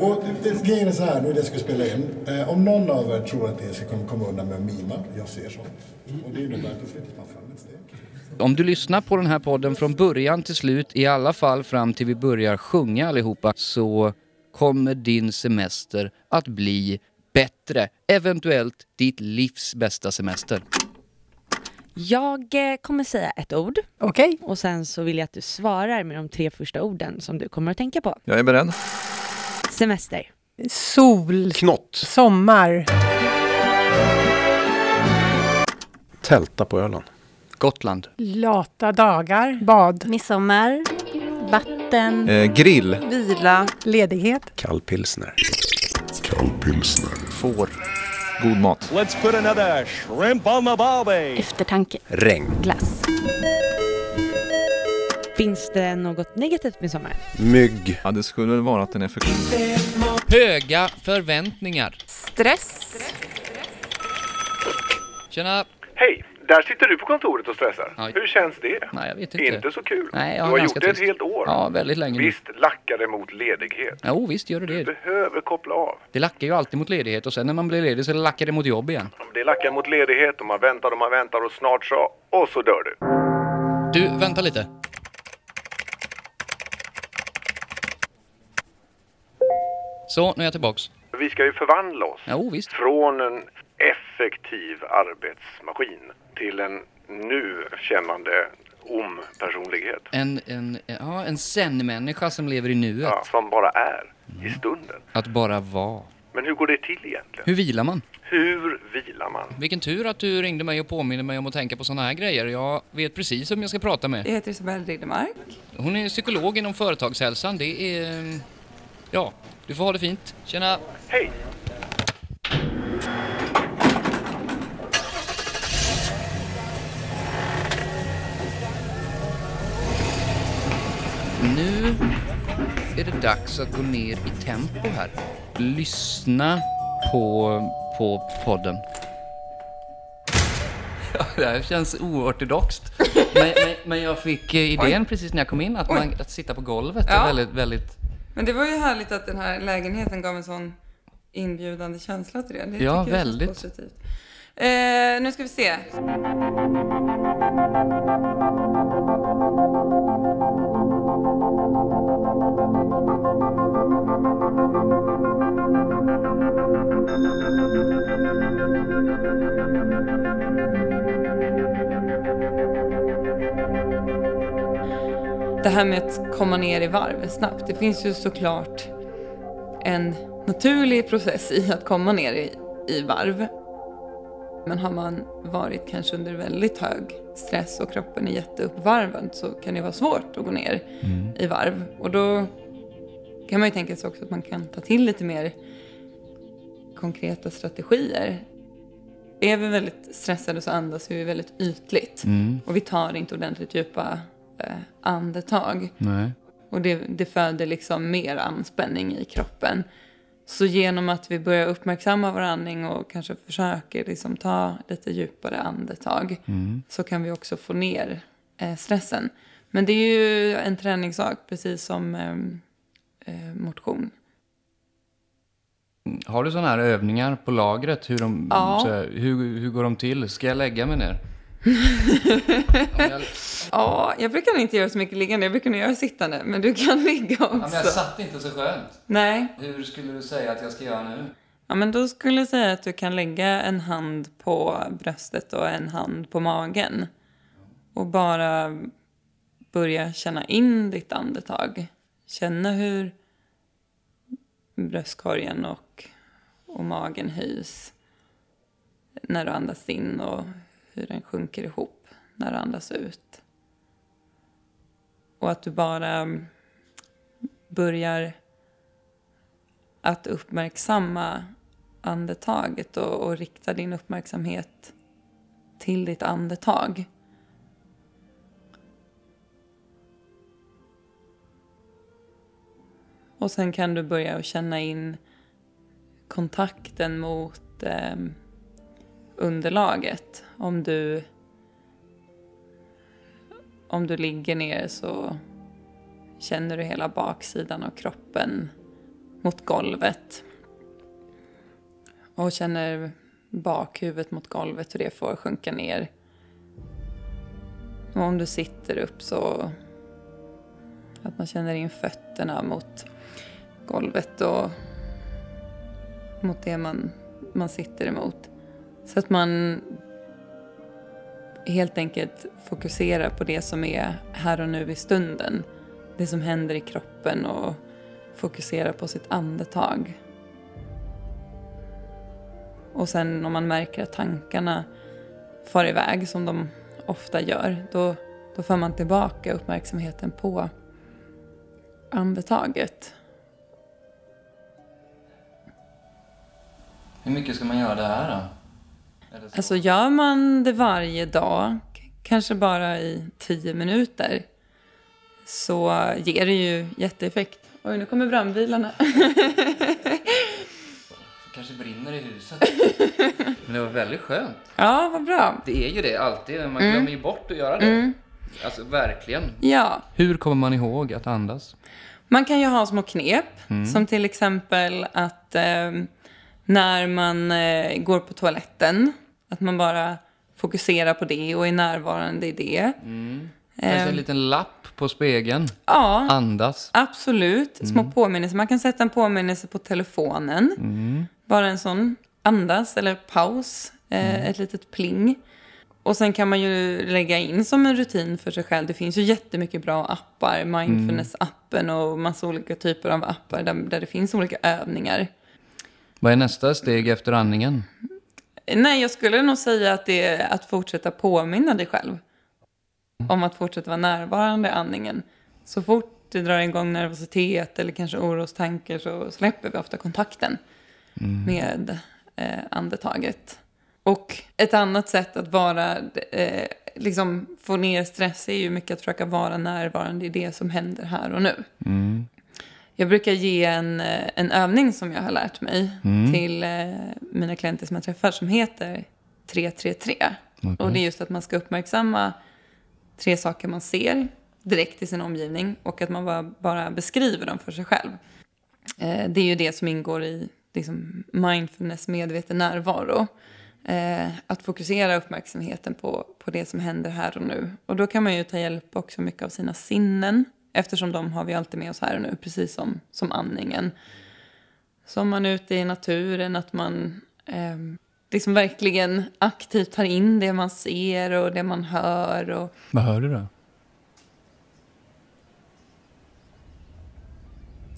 Och det, det, grejen är så här, nu är det jag ska spela in. Eh, om någon av er tror att ni ska komma, komma undan med att mima, jag ser så. Och det innebär att då flyttar man fram ett steg. Om du lyssnar på den här podden från början till slut, i alla fall fram till vi börjar sjunga allihopa, så kommer din semester att bli bättre. Eventuellt ditt livs bästa semester. Jag eh, kommer säga ett ord Okej. och sen så vill jag att du svarar med de tre första orden som du kommer att tänka på. Jag är beredd. Semester. Sol. Knott. Sommar. Tälta på Öland. Gotland. Lata dagar. Bad. Midsommar, vatten, Eh, grill. vila, Ledighet. Kallpilsner. Får. God mat. Let's put another shrimp on the barbie. eftertanke, Regn. glass. Finns det något negativt med sommaren? Mygg. Ja, det skulle väl vara att den är för Höga förväntningar. Stress. Tjena! Hej! Där sitter du på kontoret och stressar. Oj. Hur känns det? Nej, jag vet inte. Inte så kul. Nej, jag du har har ganska gjort det ett helt år. Ja, väldigt länge nu. Visst lackar det mot ledighet. Jo, visst gör det Du det. behöver koppla av. Det lackar ju alltid mot ledighet och sen när man blir ledig så lackar det mot jobb igen. Det lackar mot ledighet och man väntar och man väntar och snart så... Och så dör du. Du, vänta lite. Så, nu är jag tillbaks. Vi ska ju förvandla oss. Jo, visst. Från en effektiv arbetsmaskin till en nu kännande om-personlighet. En, en, ja, en zen-människa som lever i nuet. Ja, som bara är i stunden. Att bara vara. Men hur går det till egentligen? Hur vilar man? Hur vilar man? Vilken tur att du ringde mig och påminner mig om att tänka på såna här grejer. Jag vet precis vem jag ska prata med. Jag heter Isabelle Riddermark. Hon är psykolog inom företagshälsan. Det är... Ja, du får ha det fint. Tjena! Hej! Nu är det dags att gå ner i tempo här. Lyssna på, på podden. Ja, det här känns oortodoxt. Men, men, men jag fick eh, idén precis när jag kom in att, man, att sitta på golvet är Ja. väldigt, väldigt... Men det var ju härligt att den här lägenheten gav en sån inbjudande känsla till det. det Ja, väldigt. Positivt. Eh, nu ska vi se. Det här med att komma ner i varv snabbt. Det finns ju såklart en naturlig process i att komma ner i, i varv. Men har man varit kanske under väldigt hög stress och kroppen är jätteuppvarvad så kan det vara svårt att gå ner i varv. Och då kan man ju tänka sig också att man kan ta till lite mer konkreta strategier. Är vi väldigt stressade så andas vi väldigt ytligt. Och vi tar inte ordentligt djupa andetag. Nej. Och det, det föder liksom mer anspänning i kroppen. Så genom att vi börjar uppmärksamma vår andning och kanske försöker liksom ta lite djupare andetag så kan vi också få ner eh, stressen. Men det är ju en träningssak, precis som ehm, eh, motion. Har du sådana här övningar på lagret? Hur, de, Ja. så hur, hur går de till? Ska jag lägga mig ner? Jag, Ja, jag brukar inte göra så mycket liggande, jag brukar nog göra sittande, men du kan ligga ja, men jag också. satt inte så skönt. Nej, Hur skulle du säga att jag ska göra nu? Ja, men då skulle jag säga att du kan lägga en hand på bröstet och en hand på magen. Och bara börja känna in ditt andetag. Känna hur bröstkorgen och, och magen höjs när du andas in och hur den sjunker ihop när du andas ut. Och att du bara mm, börjar att uppmärksamma andetaget och, och rikta din uppmärksamhet till ditt andetag. Och sen kan du börja att känna in kontakten mot eh, underlaget. Om du, om du ligger ner så känner du hela baksidan av kroppen mot golvet. Och känner bakhuvudet mot golvet hur det får sjunka ner. Och om du sitter upp så att man känner in fötterna mot golvet och mot det man, man sitter emot. Så att man helt enkelt fokusera på det som är här och nu i stunden. Det som händer i kroppen och fokusera på sitt andetag. Och sen om man märker att tankarna far iväg som de ofta gör, då, då för man tillbaka uppmärksamheten på andetaget. Hur mycket ska man göra det här då? Alltså gör man det varje dag, kanske bara i tio minuter, så ger det ju jätteeffekt. Oj, nu kommer brandbilarna. kanske brinner i huset. Men det var väldigt skönt. ja, vad bra. Det är ju det alltid, man glömmer ju bort att göra det. Mm. Alltså verkligen. Ja, Hur kommer man ihåg att andas? man kan ju ha små knep, som till exempel att eh, när man eh, går på toaletten, att man bara fokuserar på det och är närvarande i det. Kanske Eh, en liten lapp på spegeln. ja, Andas. Absolut. Små påminnelser. Man kan sätta en påminnelse på telefonen. Bara en sån andas eller paus. Eh, Ett litet pling. Och sen kan man ju lägga in som en rutin för sig själv. Det finns ju jättemycket bra appar. Mindfulness-appen och massa olika typer av appar där, där det finns olika övningar. Vad är nästa steg efter andningen? Nej, jag skulle nog säga att det är att fortsätta påminna dig själv om att fortsätta vara närvarande i andningen. Så fort det drar igång nervositet eller kanske orostankar så släpper vi ofta kontakten med eh, andetaget. Och ett annat sätt att vara, eh, liksom få ner stress är ju mycket att försöka vara närvarande i det som händer här och nu. Jag brukar ge en, eh, en övning som jag har lärt mig till eh, mina klienter som jag träffar som heter 333. Och det är just att man ska uppmärksamma tre saker man ser direkt i sin omgivning och att man bara, bara beskriver dem för sig själv. Eh, det är ju det som ingår i liksom, mindfulness, medveten närvaro. Eh, att fokusera uppmärksamheten på, på det som händer här och nu. Och då kan man ju ta hjälp också mycket av sina sinnen. Eftersom de har vi alltid med oss här och nu, precis som, som andningen. Så om man är ute i naturen, att man eh, liksom verkligen aktivt tar in det man ser och det man hör. Och, Vad hör du då?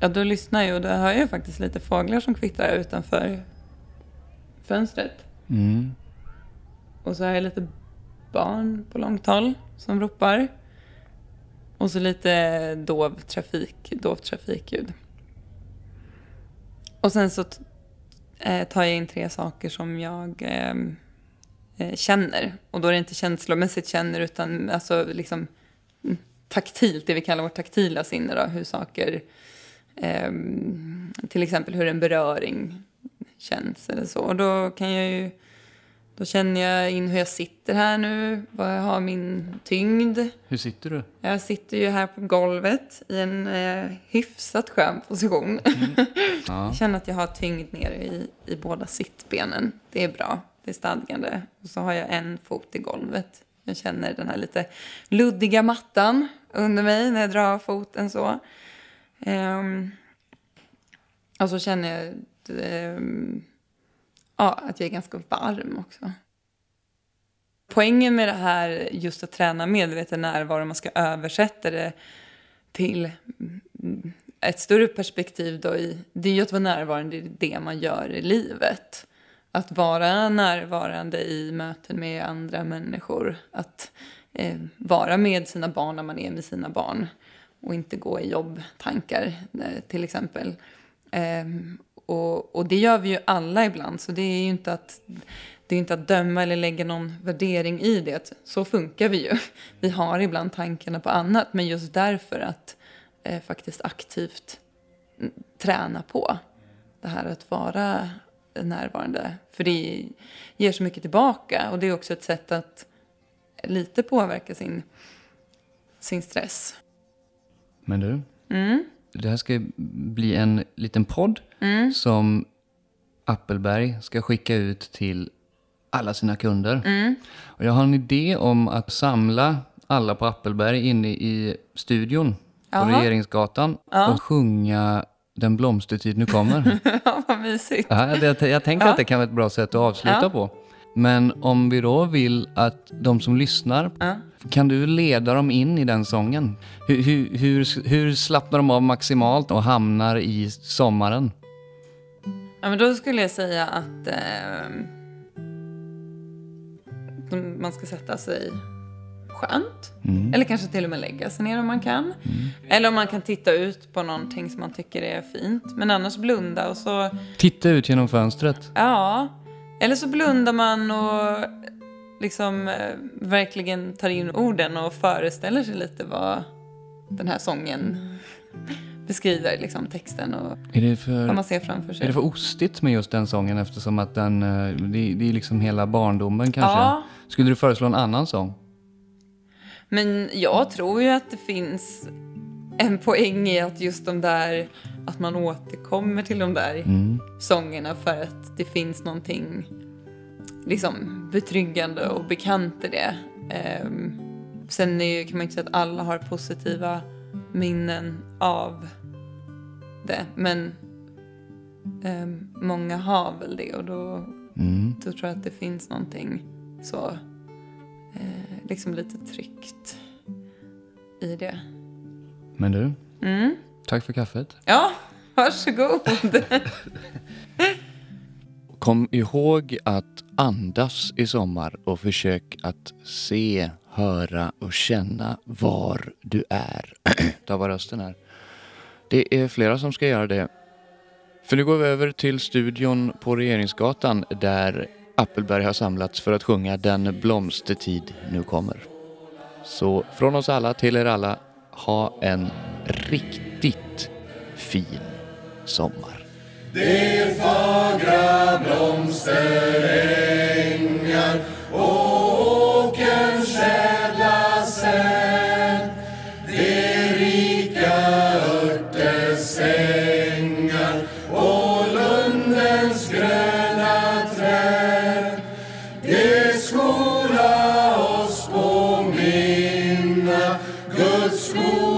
ja, då lyssnar jag och då hör jag faktiskt lite fåglar som kvittrar utanför fönstret. Mm. Och så har jag lite barn på långt håll som ropar. Och så lite dov trafik, dovt trafikljud. Och sen så eh, tar jag in tre saker som jag ehm, eh, känner. Och då är det inte känslomässigt känner utan alltså liksom mm, taktilt, det vi kallar vårt taktila sinne då, hur saker, eh, till exempel hur en beröring känns eller så. Och då kan jag ju då känner jag in hur jag sitter här nu, vad jag har min tyngd. Hur sitter du? Jag sitter ju här på golvet i en eh, hyfsat skön position. Ja. jag känner att jag har tyngd nere i, i båda sittbenen. Det är bra, det är stadgande. Och så har jag en fot i golvet. Jag känner den här lite luddiga mattan under mig när jag drar foten så. Ehm, och så känner jag ehm, ja, att jag är ganska varm också. Poängen med det här, just att träna medveten närvaro, man ska översätta det till ett större perspektiv då i, det är ju att vara närvarande i det man gör i livet. Att vara närvarande i möten med andra människor. Att eh, vara med sina barn när man är med sina barn. Och inte gå i jobbtankar eh, till exempel. Eh, och, och det gör vi ju alla ibland, så det är ju inte att, det är inte att döma eller lägga någon värdering i det. Så funkar vi ju. Vi har ibland tankarna på annat, men just därför att eh, faktiskt aktivt mm, träna på det här att vara närvarande. För det ger så mycket tillbaka och det är också ett sätt att lite påverka sin, sin stress. Men du, Mm. Det här ska bli en liten podd Mm. som Appelberg ska skicka ut till alla sina kunder. Mm. Och jag har en idé om att samla alla på Appelberg inne i studion på Jaha. Regeringsgatan Ja. och sjunga Den blomstertid nu kommer. Ja, vad mysigt. Ja, det, jag tänker Ja. att det kan vara ett bra sätt att avsluta på. Men om vi då vill att de som lyssnar, Ja. kan du leda dem in i den sången? Hur, hur, hur, hur slappnar de av maximalt och hamnar i sommaren? Ja, men då skulle jag säga att eh, man ska sätta sig skönt. Mm. Eller kanske till och med lägga sig ner om man kan. Eller om man kan titta ut på någonting som man tycker är fint. Men annars blunda och så, Titta ut genom fönstret. ja. Eller så blundar man och liksom eh, verkligen tar in orden och föreställer sig lite vad den här sången beskriver, liksom texten och det vad för, man ser framför sig. är det för ostigt med just den sången eftersom att den, eh, det, det är liksom hela barndomen kanske? Ja. Skulle du föreslå en annan sång? Men jag tror ju att det finns en poäng i att just de där, att man återkommer till de där Mm. sångerna för att det finns någonting liksom betryggande och bekant i det. Ehm, sen är ju, kan man inte säga att alla har positiva minnen av det, men ehm, många har väl det och då, Mm. då tror jag att det finns någonting så eh, liksom lite tryggt i det. Men du, Mm. Tack för kaffet. Ja, varsågod. Kom ihåg att andas i sommar och försök att se, höra och känna var du är. Ta var rösten är. Det är flera som ska göra det. För nu går vi över till studion på Regeringsgatan där Appelberg har samlats för att sjunga Den blomstertid nu kommer. Så från oss alla till er alla, ha en riktigt riktigt fin sommar. Det fagra blomsterängar och åkerns ädla säd. Det rika örtesängar och lundens gröna träd. Det skola oss påminna Guds skola